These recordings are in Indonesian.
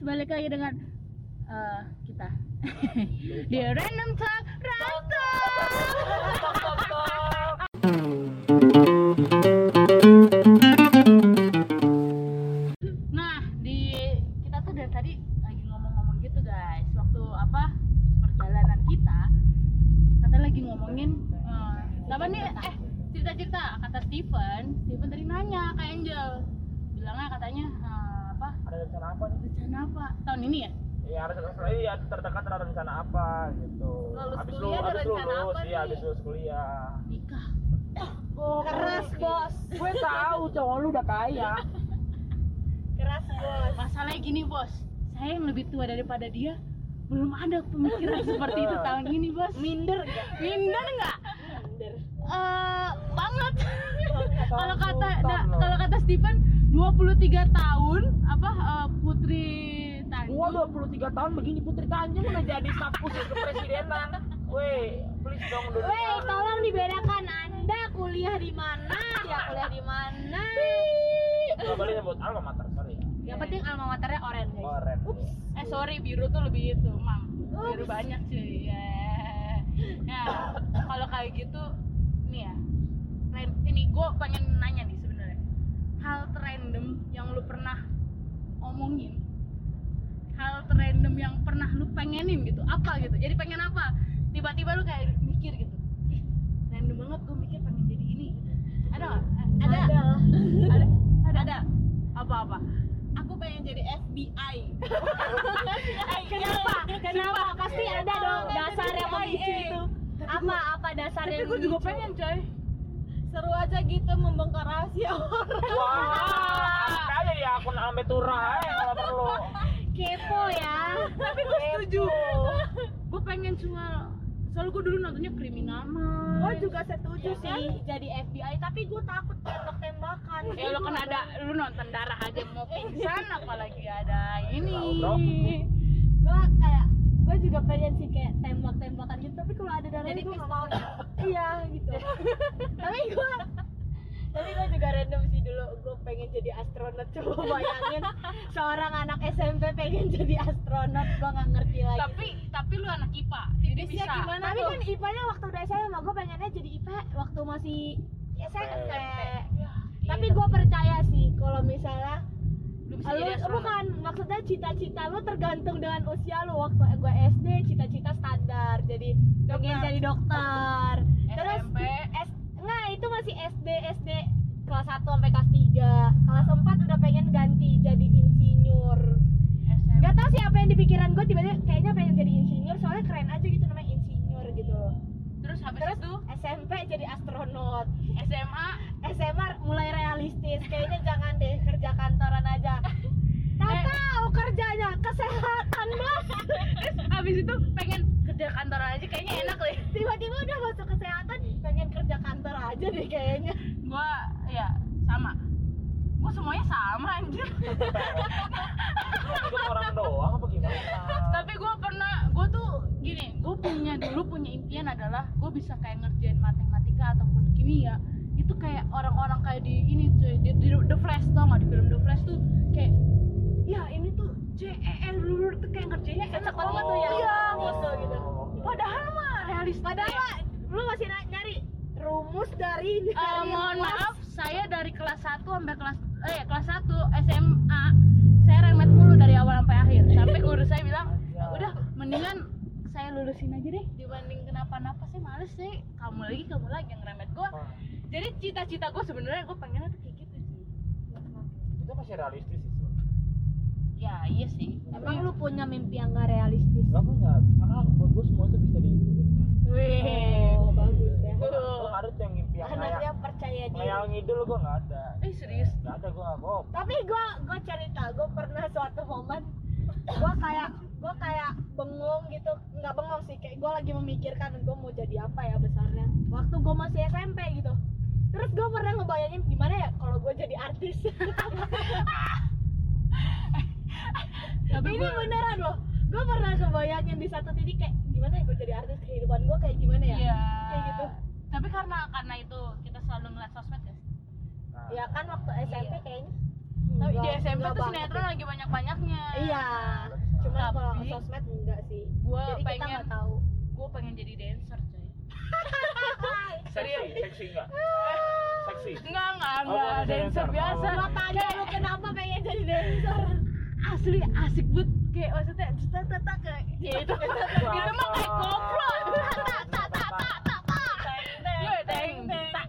balik lagi dengan eh, kita di Random Talk Random. udah kaya keras bos. Masalahnya gini bos, saya yang lebih tua daripada dia belum ada pemikiran seperti itu tahun ini bos. Minder gak? Minder nggak? Minder. Eh banget. kalau kata da- kalau kata Stephen 23 tahun apa eh, Putri gua Tanjung 23 tahun begini Putri Tanjung udah jadi staf khusus kepresidenan weh please dong dulu Weh, tolong dibedakan kuliah di mana? Dia kuliah di mana? Gak boleh nyebut alma mater sorry yang penting alma maternya orange. Guys. keren eh sorry biru tuh lebih itu mam biru banyak cuy ya. Ya kalau kayak gitu nih ya. Ini gue pengen nanya nih sebenarnya. Hal terrandom yang lu pernah omongin hal terrandom yang pernah lu pengenin gitu apa gitu? Jadi pengen apa? Tiba-tiba lu kayak mikir gitu. Ih random banget gue mikir pengen jadi ini gitu. Ada nggak ada Ada. ada ada, ada. apa apa Aku pengen jadi FBI. Kenapa? Kenapa? Pasti ada dong dasar yang memicu itu. Apa apa dasar yang gue juga pengen coy Seru aja gitu membongkar rahasia orang. wah aja di akun Almetura ya kalau perlu Kepo ya. tapi gue setuju gue pengen soal soalnya gue dulu nontonnya kriminal Gue mah juga setuju Ya kan? sih. jadi FBI, tapi gue takut tembak-tembakan. ya lo kan ada lu nonton darah aja mau pingsan apalagi ada ini. Gue kayak gue juga pengen sih kayak tembak-tembakan gitu tapi kalau ada darah Jadi gue nggak mau. Iya gitu. Tapi gue tapi gue juga random sih dulu gue pengen jadi astronot. Coba bayangin seorang anak SMP pengen jadi astronot gue nggak ngerti lagi tapi tapi lu anak IPA jadi Tipisnya bisa. gimana tapi kan IPA-nya waktu udah SMA gue pengennya jadi IPA waktu masih SMP Ya, tapi iya. gue percaya sih kalau misalnya lu bisa lu bukan maksudnya cita-cita lu tergantung dengan usia lu. Waktu gue SD cita-cita standar. Jadi pengen jadi dokter. Terus SMP S enggak itu masih SD SD kelas 1 sampai kelas 3 kelas 4 udah pengen ganti jadi insinyur. Gak tau sih apa yang di pikiran gue tiba-tiba kayaknya pengen jadi insinyur soalnya keren aja gitu namanya insinyur gitu. Terus habis terus itu? SMP jadi astronot. SMA SMA mulai realistis kayaknya jangan deh kerja kantoran aja. Tak Eh. tahu kerjanya kesehatan mas terus habis itu pengen kerja kantor aja kayaknya enak deh. Tiba-tiba udah masuk kesehatan pengen kerja kantor aja deh kayaknya gua ya sama. Gua semuanya sama anjir. Hidup orang doang apa gimana? Tapi gue pernah gue tuh gini gue punya dulu punya impian adalah gue bisa kayak ngerjain matematika ataupun kimia. Itu kayak orang-orang kayak di ini cuy di, di The Flash tau gak di film The Flash tuh kayak ya ini tuh C E L dulu tuh kayak ngerjainnya enak banget tuh ya. Iya, gitu gitu padahal mah realistis. Padahal lu masih nyari rumus dari Eh, dari mohon rumus. maaf saya dari kelas 1 sampai kelas eh kelas 1 SMA saya remet mulu dari awal sampai akhir. Sampai guru saya bilang "Ya udah mendingan saya lulusin aja deh. Dibanding kenapa-napa sih males sih. Kamu lagi kamu lagi yang remet gua. Jadi cita-cita gue sebenarnya gue pengennya tuh kayak gitu sih. Itu masih realistis sih ya iya sih. Emang lu punya mimpi yang gak realistis? Nggak punya. Karena buat gue semua itu bisa diwujudkan wih. Oh bagus ya gue nggak ada tuh yang mimpi yang anaknya kayak ngayal ngidul gue nggak ada. Eh serius? Nggak ada gue nggak bohong. Tapi gua gua cerita gua pernah suatu momen gua kayak gua kayak bengong gitu. Nggak bengong sih kayak gua lagi memikirkan gua mau jadi apa ya besarnya. Waktu gua masih SMP gitu. Terus gua pernah ngebayangin gimana ya kalau gua jadi artis. Tapi ini gua- beneran loh. Gua pernah ngebayangin di satu titik kayak gimana ya gua jadi artis kehidupan gua kayak gimana ya? Iya. kayak gitu tapi karena karena itu kita selalu ngeliat sosmed ya? Nah, ya kan waktu SMP Iya. kayaknya. Tapi di Enggak- SMP enggak tuh sinetron lagi banyak-banyaknya. Iya gue jadi kita pengen nggak tahu. gue pengen jadi dancer coy. Seksi seksi enggak seksi? Enggak enggak Oh, enggak bukan dancer dancer. biasa. Oh. gua tanya lu kenapa pengen jadi dancer? Asli asik banget. Kayak maksudnya cita kayak gitu. gitu mah kayak koplo tak tak tak tak tak tak tak Gue teng tak tak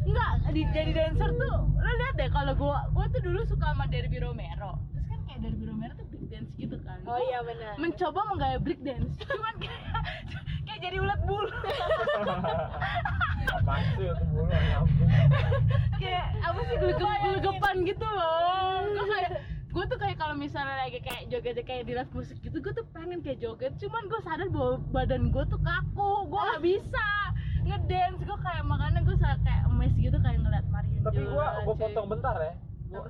enggak di, jadi dancer tuh lo lihat deh kalau gue gue tuh dulu suka sama Derby Romero. Terus kan kayak Derby Romero tuh break dance gitu kan. Oh iya benar. mencoba menggaya break dance. Cuman kayak kayak jadi ulat bulu. Apaan sih itu bulu? Ya kayak apa sih gelegep gelegepan gitu loh. Gue kayak gue tuh kayak kalau misalnya lagi kayak joget kayak di live musik gitu gue tuh pengen kayak joget. Cuman gue sadar bahwa badan gue tuh kaku. Gue gak bisa ngedance gue kayak makanya gue kayak emes gitu kayak ngeliat Mario tapi gua cuy. potong bentar ya. Gua,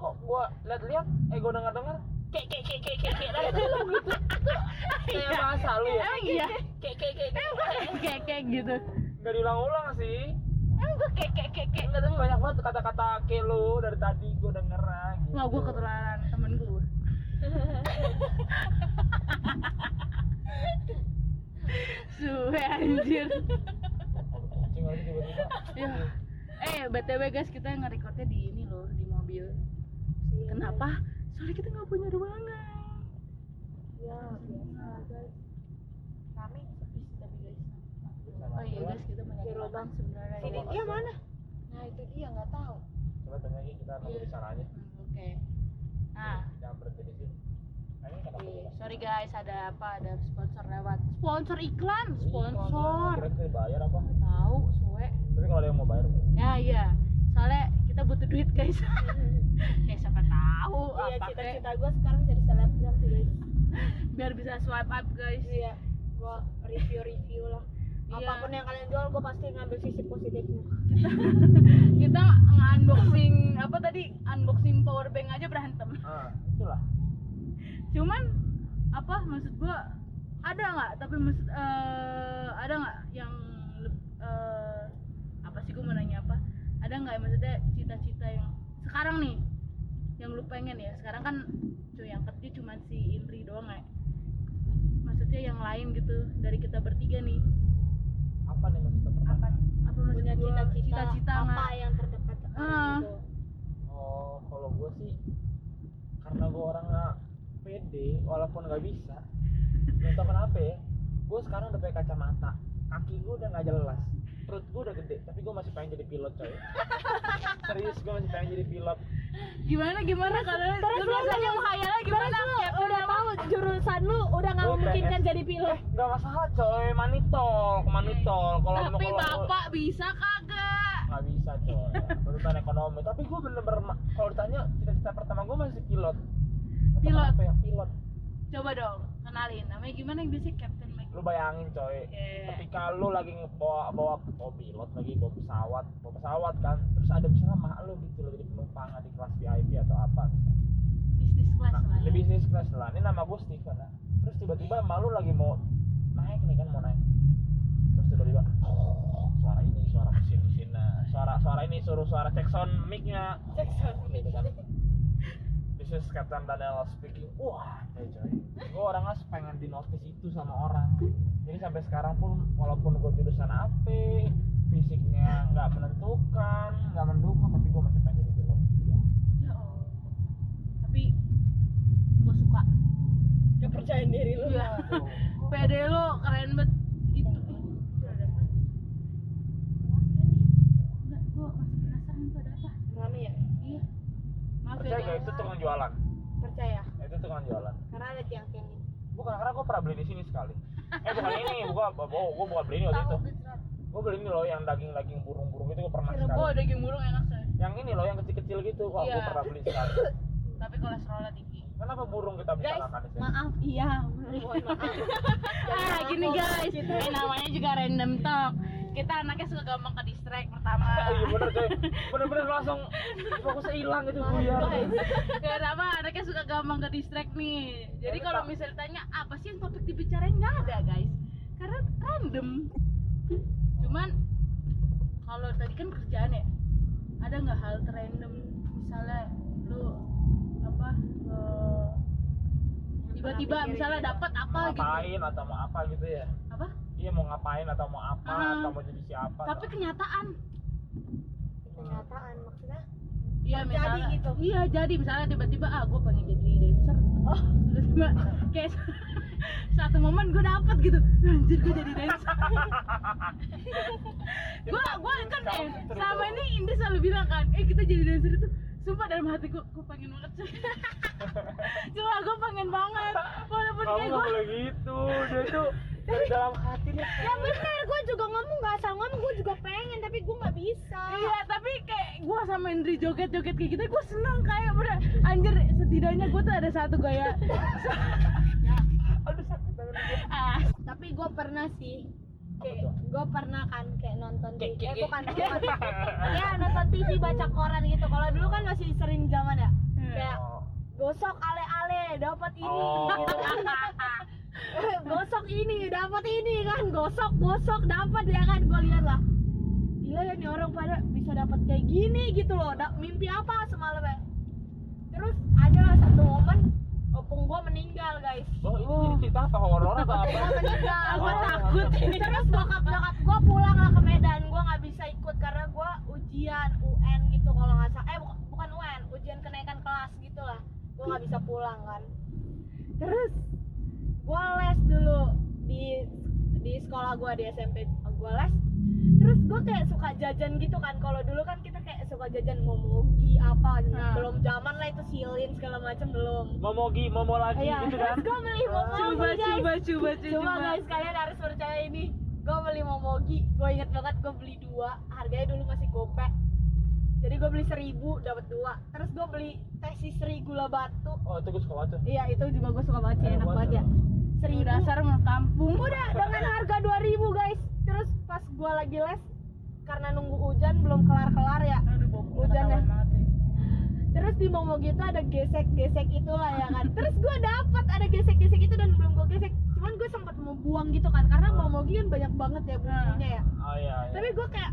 kok gua lihat-lihat eh gua denger-denger kayak kayak kayak kayak kayak kayak dulu gitu. Kayak bahasa lu ya? Iya. Kayak kayak kayak gue kayak kayak kayak gitu. Nggak diulang-ulang sih. Emang gue kayak kayak kayak kayak enggak tapi banyak banget kata-kata kayak lu dari tadi gua denger ah, gitu. nggak gue ketularan temen gue Suwe anjir Kucing lagi tiba-tiba Ya. Eh, BTW guys, kita nge-recordnya di ini loh, di mobil. Kenapa? Soalnya kita nggak punya ruangan. ya biasa guys Kami sepi sih tapi guys. Oh iya guys, kita banyak Di lubang sebenarnya. si Ditya mana nah itu dia nggak tahu coba tanya lagi kita nunggu di sana aja Hmm, Oke. Nah, jangan berhenti di sini ini kita sorry guys, ada apa? Ada sponsor lewat. Sponsor iklan, sponsor. kira kita bayar apa Tahu, suwe. tapi kalau ada yang mau bayar Ya iya. Soalnya kita butuh duit guys. ya siapa tahu iya apa kek. cita-cita gue sekarang jadi selebgram sih guys biar bisa swipe up guys. iya gue review-review lah Iya. apa pun yang kalian jual gue pasti ngambil sisi positifnya kita nge-unboxing apa tadi unboxing power bank aja berantem ah itulah cuman apa maksud gua ada nggak tapi maksud eh, ada nggak yang eh, apa sih gua mau nanya apa ada nggak yang maksudnya cita-cita yang sekarang nih yang lu pengen ya sekarang kan cuy yang kerja cuma si Indri doang ya maksudnya yang lain gitu dari kita bertiga nih apa nih maksudnya pertama apa apa maksud punya gua? cita-cita cita-cita apa nggak? yang terdekat Ah. gitu Oh, kalau gue sih karena gue orangnya pede walaupun nggak bisa. Gak tau kenapa ya. Gue sekarang udah pakai kacamata. Kaki gue udah nggak jelas. Perut gue udah gede, tapi gue masih pengen jadi pilot coy. Serius, gue masih pengen jadi pilot. gimana gimana kalau terus lu lu biasanya menghayalnya gimana terus lu udah apa? tahu jurusan lu udah nggak memungkinkan pengen- jadi pilot Eh, nggak masalah coy, manitol, manitol. Kalau tapi kalau- bapak bisa kagak nggak bisa coy. Tuntutan ekonomi. Tapi gue bener-bener kalau ditanya cita-cita pertama gue masih pilot. Pilot. kenapa ya, pilot. coba dong kenalin namanya gimana yang biasa Captain lu bayangin coy. Iya. ketika lu lagi bawa bawa pilot lagi bawa pesawat bawa pesawat kan terus ada misalnya mak lu gitu lo jadi penumpang di kelas VIP atau apa misalnya bisnis class nah, lah ya. di bisnis class lah. Ini nama gue Steven nah. terus tiba-tiba mak lu lagi mau naik nih kan mau naik. Terus tiba-tiba suara ini suara mesin mesin suara suara ini suruh suara cek sound mic-nya gitu kan This is Captain Daniel speaking. Wah, coy coy. Gue orangnya pengen di notice itu sama orang. Jadi sampai sekarang pun walaupun gue jurusan AP, fisiknya nggak menentukan, nggak mendukung, tapi gue masih pengen jadi pilot. Gitu ya Allah tapi gue suka kepercayaan diri lu Iya. Tuh. pede lo keren banget itu Udah ada apa? Enggak, gue masih penasaran itu ada apa rame ya iya maaf ya Percaya gak itu tukang jualan? percaya Itu tukang jualan. karena ada tiang-tiang ini Bukan karena gue pernah beli di sini sekali. Eh bukan ini, gua oh, gue bukan beli ini waktu itu. Gue beli ini loh yang daging-daging burung-burung itu gue pernah oh sekali. daging burung enak sih Yang ini loh yang kecil-kecil gitu, wah gue Iya. pernah beli sekali. tapi kolesterolnya tinggi Kenapa burung kita bisa guys makan maaf iya mohon maaf ah gini guys eh, namanya juga random talk kita anaknya suka gampang ke distract pertama. Iya bener coy. Bener-bener langsung fokusnya hilang gitu buyar ya apa anaknya suka gampang ke distract nih. Jadi Ya, kalau misalnya tanya apa sih yang topik dibicarain? Nggak ada guys. Karena random. Cuman kalau tadi kan kerjaan ya ada nggak hal random misalnya lu apa eh, tiba-tiba misalnya mikirin dapat apa mau gitu. Ngapain atau mau apa gitu ya iya mau ngapain atau mau apa Ah. atau mau jadi siapa tapi kenyataan. Kenyataan maksudnya? Iya misalnya. gitu. iya jadi misalnya tiba-tiba ah gue pengen jadi dancer. Oh tiba-tiba kayak satu momen gue dapet gitu. Anjir gue jadi dancer. Gue gue kan eh, selama ini Indi selalu bilang kan eh kita jadi dancer itu sumpah dalam hati gue gue pengen banget cuma gue pengen banget. Walaupun kayak gue boleh gitu dia tuh dari dalam hati nih. Ya bener gue juga ngomong nggak asal ngomong gue juga pengen tapi gue nggak bisa. Iya, tapi kayak gue sama Indri joget-joget kayak gitu, gue seneng kayak bener. Anjir, setidaknya gue tuh ada satu gaya aduh sakit banget. Gue ah, tapi gue pernah sih kayak gue pernah kan kayak nonton Kayak- TV eh bukan bukan ya nonton TV baca koran gitu. Kalau dulu kan masih sering zaman ya. Hmm. kayak gosok ale-ale dapat ini Oh. gitu kan gosok ini dapat ini kan gosok gosok dapat ya kan gue lihat lah. Gila ya nih orang pada bisa dapat kayak gini gitu loh. Da- mimpi apa semalam ya? Terus ada lah satu momen opung gue meninggal guys. Oh, ini jadi cerita apa? Horor atau apa? gue meninggal. Gue Oh. takut. terus bokap bokap gue pulang lah ke Medan. Gue nggak bisa ikut karena gue ujian UN gitu kalau nggak salah. Eh bukan, bukan UN ujian kenaikan kelas gitu lah. Gue nggak bisa pulang kan. Terus gue les dulu di di sekolah gue di SMP gue les. Terus gue kayak suka jajan gitu kan. Kalau dulu kan kita kayak suka jajan momogi apa Nah. belum zaman lah itu silin segala macam belum. Momogi, momo lagi Iya, gitu kan? terus gue beli momogi coba, guys. coba, coba, coba, Coba guys kalian harus percaya ini. Gue beli momogi Gue inget banget gue beli dua. Harganya dulu masih gope Jadi gue beli seribu dapat dua. Terus gue beli teh sisri gula batu. Oh, itu gue suka banget tuh. Iya itu juga gue suka banget sih Enak enak banget ya. Seribu. Dasar mau kampung. Udah dengan harga dua ribu guys. Terus pas gue lagi les Karena nunggu hujan belum kelar-kelar ya. Aduh, bobo, Hujan ya. ya. Terus di momogi itu ada gesek-gesek itulah ya kan. Terus gue dapat ada gesek-gesek itu dan belum gue gesek. Cuman gue sempat mau buang gitu kan Karena momogi kan banyak banget ya bumbunya ya. Oh iya, iya. tapi gue kayak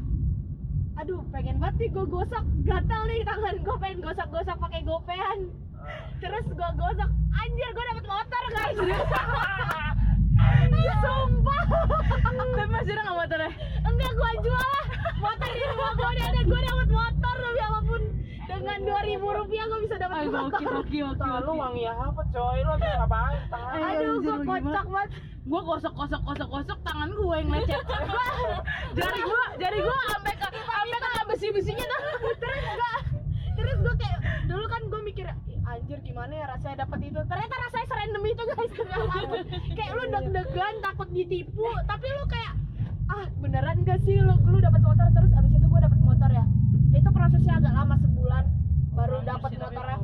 aduh pengen banget nih gue gosok. Gatal nih tangan gue pengen gosok-gosok pakai gopean. Terus gue gosok. Anjir gue dapet motor guys. Sumpah. Tapi masih ada nggak motornya? enggak gue jual. Lah motor di rumah gue udah ada. Gue dapet motor demi apa pun dengan dua ribu rupiah gue bisa dapet Ayo, motor oke, oke, oke, lu wangi apa coy? Lu habis ngapain? Tangan. Ayo, aduh gue kocak banget Gue gosok, gosok, gosok, gosok, tangan gue yang lecet. jari gue, jari gue sampai ke, sampai ke besi-besinya tuh. terus enggak terus gue kayak dulu kan gue mikir "Ih, anjir gimana ya rasanya dapat itu ternyata rasanya serandom itu guys kayak lu deg-degan takut ditipu tapi lu kayak ah beneran gak sih lu lu dapat motor terus abis itu gue dapat motor ya itu prosesnya agak lama sebulan. Baru dapat motornya.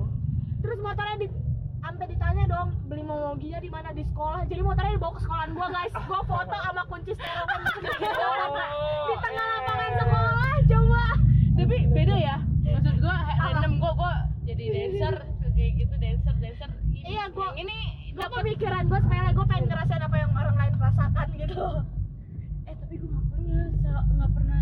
terus motornya di sampai ditanya dong beli momoginya di mana? Di sekolah. Jadi motornya dibawa ke sekolahan gua guys. Gua foto sama kunci styrofoam di tengah lapangan sekolah coba. Tapi beda ya. Maksud gue, random gue, gue jadi dancer, kayak gitu, dancer, dancer. Ini- Iya, gua- yang ini gue dapat pemikiran gue sepele gue pengen ngerasain apa yang orang lain rasakan gitu. Eh tapi gue nggak pernah nggak pernah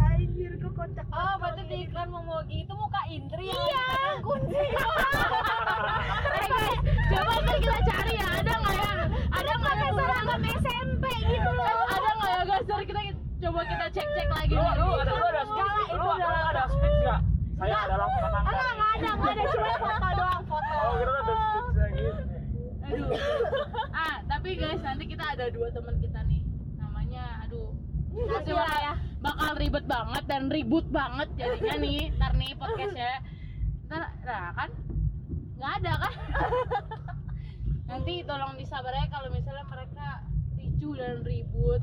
anjir gue kocak oh berarti di iklan momogi itu muka Indri ya iya kunci. Eh, guys, coba ntar kita cari ya ada nggak ya? Ada nggak ya seragam SMP gitu loh? Ada nggak ya guys? Kita coba kita cek cek lagi. Lu, ada, lu ada speech, itu lu, ada speech nggak? Saya adalah penantang enggak enggak ada enggak ada. Cuma foto doang foto. Oh, kira ada speech gitu. aduh. Ah tapi guys nanti kita ada dua teman kita nih. Namanya aduh Pasti lah bakal, ya. Bakal ribet banget dan ribut banget jadinya nih ntar nih podcastnya. Ntar nah kan nggak ada kan? Nanti tolong disabar ya kalau misalnya mereka ricu dan ribut.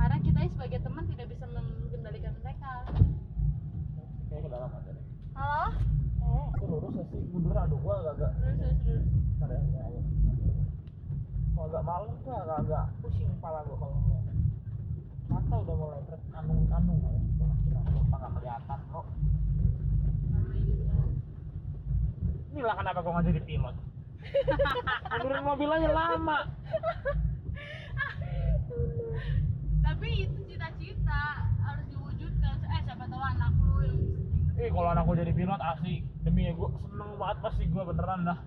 Karena kita sebagai teman tidak bisa mengendalikan mereka. Kayaknya ke dalam ada deh. halo? Itu lurus ya sih? Mundur aduh gua agak-agak. Terus terus terus Bentar ya, ya, ya. Kalau agak malam tuh agak-agak pusing kepala gua kalau Mata udah mulai terkandung-kandung ya. Kenapa nggak kelihatan kok? Inilah kenapa gua nggak jadi pilot. Mundurin mobil aja lama. tapi itu cita-cita harus diwujudkan eh siapa tahu anak lu yang Eh kalau anak gua jadi pilot asli demi ya gua seneng banget pasti gua beneran dah.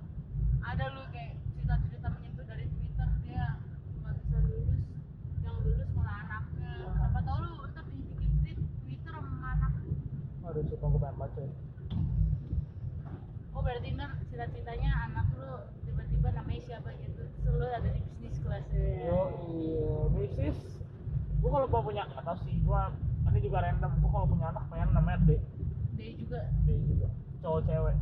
ada lu kayak cerita-cerita menyentuh dari Twitter dia nggak bisa lulus yang lulus malah anaknya siapa tahu lu ntar dibikin tweet Twitter sama anak lu. Sumpah gue pengen baca. oh berarti ntar cerita-ceritanya anak lu tiba-tiba namanya siapa gitu terus lu ada di bisnis kelas Yo, iya, bisnis. Gue kalau mau punya, nggak tahu sih. Gue ini juga random. Gue kalau punya anak pengen namanya D. dia juga D juga. Cowok cewek.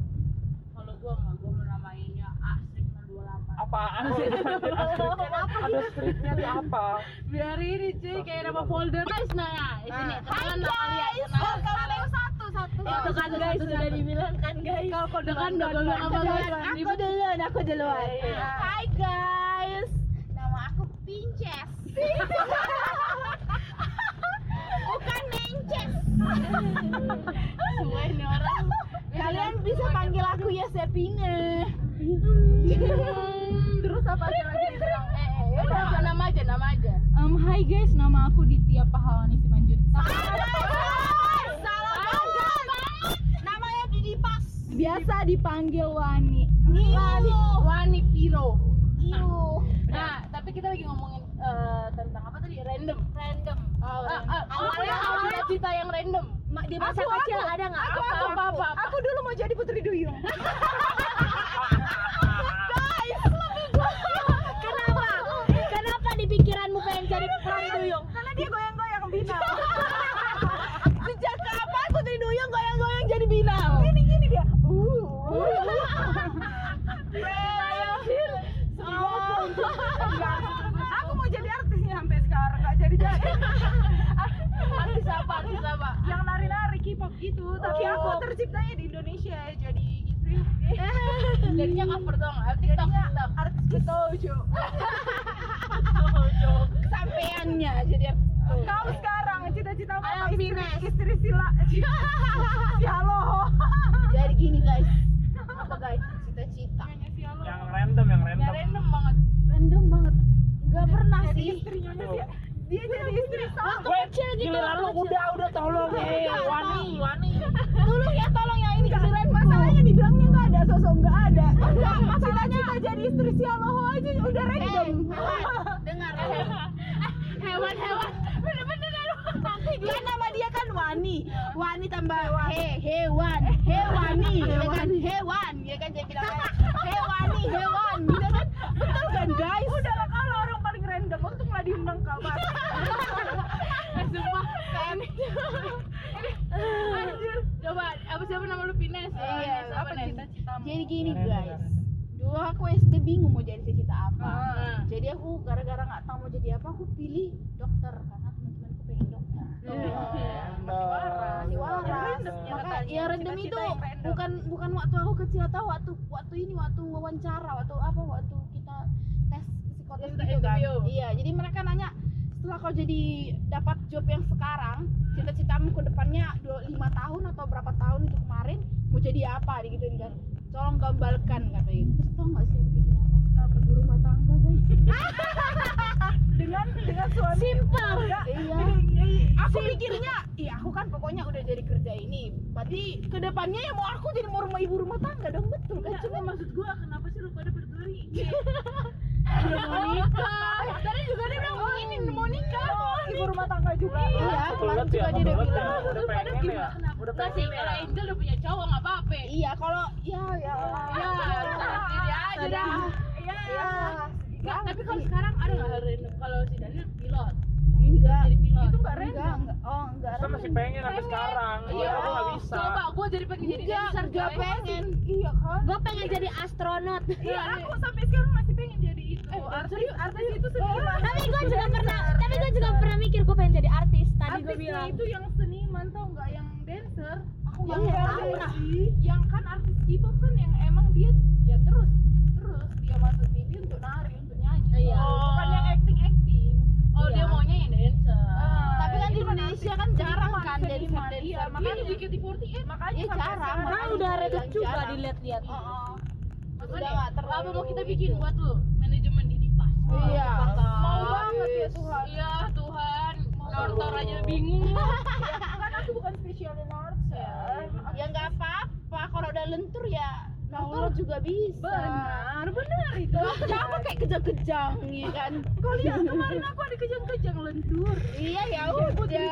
kalau gua nggak gua menamainya Asrik 28 Apaan sih? Ada stripnya di apa? biar ini cuy kayak nama folder guys nah ya sini kalian kenalan satu satu itu kan guys sudah dibilang kan guys. Kalau kode kan nggak apa guys aku duluan aku duluan. Iya. Hai guys. Nama aku Pinches bukan Mences. Semua ini orang. Kalian bisa panggil aku Yosepina terus apa lagi dibilang eh eh ya nama aja nama aja. Um, hai guys, nama aku Ditya Pahalani Simanjuntak. salah banget namanya Didi Pas Biasa dipanggil Wani. Wani. Wani. Piro. Iu nah tapi kita lagi ngomongin eh, tentang apa tadi? Random. Random. Ah, ah, awalnya awalnya awalnya cita yang random. Ma- di masa Aku, kecil aku. ada nggak? Aku, apa aku, apa apa, apa. Aku dulu mau jadi Putri Duyung. Kenapa? Kenapa di pikiranmu pengen jadi Putri Duyung? Karena dia goyang-goyang Bina. Sejak kapan Putri Duyung goyang-goyang jadi Bina? Gini gini dia. Uh. Aku mau jadi artisnya sampai sekarang nggak jadi jadi. artis apa artis apa Yang nari-nari K-pop gitu, tapi aku Oh. terciptanya di Indonesia jadi istri. jadinya cover dong ah, TikTok Jadinya TikTok artis Kitojo. Sampeannya jadi Kau sekarang cita-cita apa istri, istri sila si halo Jadi gini guys. Apa guys? Cita-cita. Yang random, yang random. ya random banget random banget Gak pernah sih. istrinya dia dia jadi istri Waktu Gue kecil gitu. giliran lu waktu kecil. udah udah tolong nih, Wani, Wani. Tolong ya tolong yang ini giliran masalahnya dibilangnya nggak ada sosok nggak ada enggak masalahnya cita jadi istri si halo aja udah random Dengar. hewan-hewan bener-bener Dia nama dia kan Wani. Wani tambah he hewan, hewani, ya kan? Hewan, ya kan? Dia bilang hewani, hewan, gitu kan. Betul kan guys? udah lah kalau orang paling random untuk nggak diundang kabar sumpah kayak anjir. Coba apa siapa nama lu? Pines Iya, Nes, apa Nes? cita-citamu? Jadi gini guys. Dulu aku SD bingung mau jadi cita apa. Ah. Jadi aku gara-gara nggak tahu mau jadi apa, aku pilih dokter karena random ya random itu random. bukan bukan waktu aku kecil atau waktu waktu ini waktu wawancara, waktu apa waktu kita tes psikotes gitu kan. interview. Iya, jadi mereka nanya setelah kau jadi dapat job yang sekarang, cita-citamu ke depannya lima tahun atau berapa tahun itu kemarin mau jadi apa digituin kan. Tolong gambarkan kata itu. Terus tau gak sih rumah tangga guys? dengan dengan suami Simpel. Iya. Aku pikirnya, iya aku kan pokoknya udah jadi kerja ini. Berarti ke depannya ya mau aku jadi mau rumah ibu rumah tangga dong betul kan? cuma maksud gua kenapa sih lu pada berduri Udah mau nikah. Tadi juga dia bilang oh, ini mau nikah. ibu rumah tangga juga Iya, kemarin Kebelet ya, juga dia udah bilang. Udah pengen ya. Udah pengen kalau ya. Angel udah punya cowok nggak apa-apa Iya, kalau ya ya. ya sendiri aja Sudah. dah iya Iya. Tapi kalau sekarang ada nggak hal random kalau si Daniel pilot Enggak. jadi pilot itu nggak Enggak, random enggak. Oh, enggak. Kita masih pengen sampai sekarang. Iya, Iya, aku nggak bisa. coba gua jadi pengen jadi dancer enggak coy. pengen. iya kan Gue pengen jadi astronot. iya aku sampai sekarang masih pengen jadi itu Eh, artis artis itu seniman tapi gue juga pernah, tapi gue juga pernah mikir gue pengen jadi artis. Tadi gue bilang. itu yang seniman tau nggak yang dancer aku Yang sih yang kan artis K-pop kan yang emang dia ya terus masuk TV untuk nari untuk nyanyi Iya. bukan yang acting acting oh dia Iya. maunya yang dancer Tapi kan di Indonesia kan jarang kan jadi dancer. iya makanya makanya JKT48 makanya sampai jarang. aku udah redup juga dilihat-lihat. Oh, oh. Terlalu apa mau kita bikin buat lu manajemen di Dipas Iya. mau banget ya Tuhan iya Tuhan Nortor aja bingung kan aku bukan special in arts ya Ya nggak apa-apa. Kalau udah lentur ya motor juga bisa. Benar benar itu. Kenapa kayak kejang-kejang ya kan? Kau lihat kemarin aku ada kejang-kejang lentur. Iya ya udah.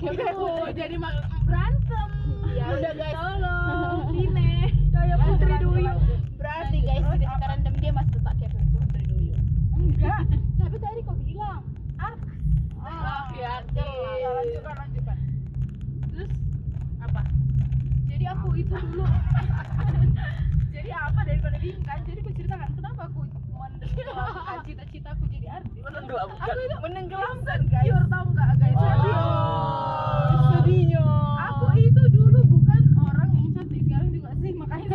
Gitu jadi berantem. Ya udah, guys. tolong Dine kayak putri duyung. berarti guys. Kita random dia masih tetap kayak putri duyung. Enggak. Tapi tadi kau bilang Ah, jelas. ya, lanjutkan lanjutkan. Terus apa? Jadi aku itu dulu jadi apa daripada bingung kan jadi aku ceritakan kenapa aku menenggelamkan cita-citaku jadi aku itu menenggelamkan guys. pure tau guys? Oh sedihnya. Aku itu dulu bukan orang yang cantik sekarang juga sih makanya.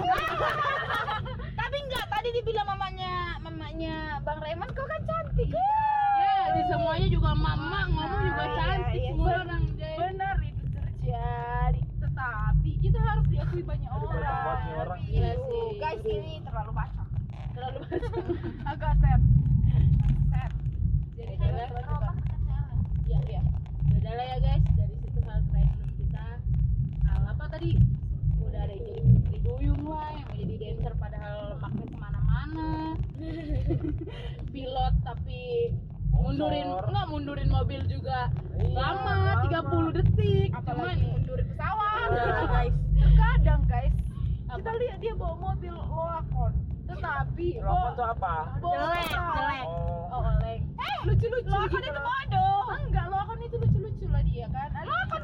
Tapi enggak tadi dibilang mamanya mamanya bang Reman kau kan cantik. Ya di semuanya juga mama ngomong juga Iya, cantik iya. semua orang jadi benar itu terjadi. Tetapi kita harus diakui banyak Banyak orang. orang. iya sih. Guys ini terlalu basah terlalu banyak agak sad sad jadi Jangan adalah terlalu ya ya beda lah ya guys dari situ hal random kita hal apa tadi udah ada yang jadi putri duyung lah yang jadi dancer padahal lemaknya ke mana-mana. Pilot tapi mundurin nggak mundurin mobil juga Iya, lama lama. 30 detik. Apalagi Cuman- mundurin pesawat. Nah, guys. Terkadang guys. Apa? kita lihat dia bawa mobil loakon tetapi Rokok tuh apa? Jelek, jelek. Oh. oh oleng eh lucu-lucu. Loakon gitu itu bodoh. Enggak loakon itu lucu-lucu lah dia kan loakon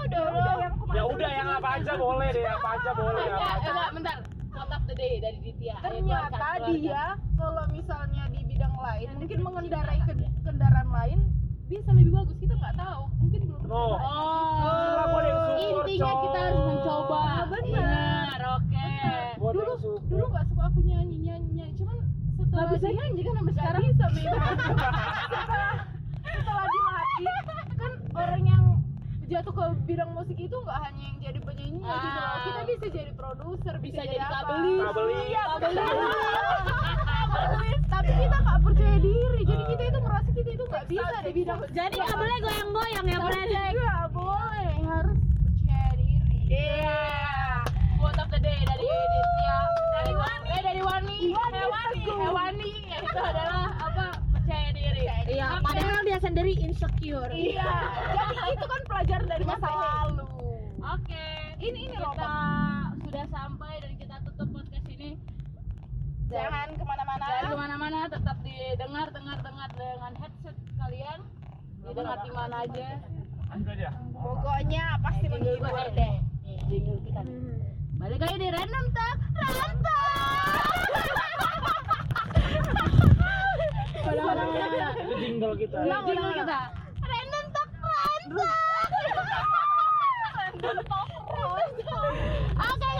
udah yang Ya udah yang apa aja boleh deh, apa aja boleh, apa enggak aja. enggak bentar. Quote of the day dari Ditya. Ternyata dia kalau misalnya di bidang lain mungkin mengendarai kendaraan lain bisa lebih bagus. Kita nggak tahu. Mungkin belum No. oh. Syukur, intinya kita harus mencoba. Benar. oke. Gua dulu dulu nggak suka aku nyanyi nyanyi nyanyi. Cuman setelah Nggak bisa nyanyi kan sampai sekarang? bisa setelah setelah dilatih kan orang yang jatuh ke bidang musik itu nggak hanya yang jadi penyanyi Ah. gitu loh kita bisa jadi produser Bisa bisa, jadi apa kabelis. Kabelis. iya Kabelis. tapi kita nggak percaya diri jadi kita itu merasa kita itu nggak bisa di bidang Jadi nggak boleh goyang-goyang ya, Fred. nggak boleh harus percaya diri Iya. Quote of the day dari Ditya. Dari Wani. Eh dari Wani. Wani Hewani. Teguh. Hewani. Itu adalah apa? Percaya diri. Iya, Oke. Sendiri insecure. iya jadi itu kan pelajaran dari masa lalu Oke. Ini- ini loh, kita sudah sampai dan kita tutup podcast ini. jangan ke mana-mana Jangan ke mana-mana, tetap didengar, dengar, dengar dengan headset kalian. Didengar di mana aja. Pokoknya pasti Eh, menghibur deh kita. Balik lagi di random talk. Random talk. jingle kita. Ulang, jingle kita. Random talk, random talk. Oke,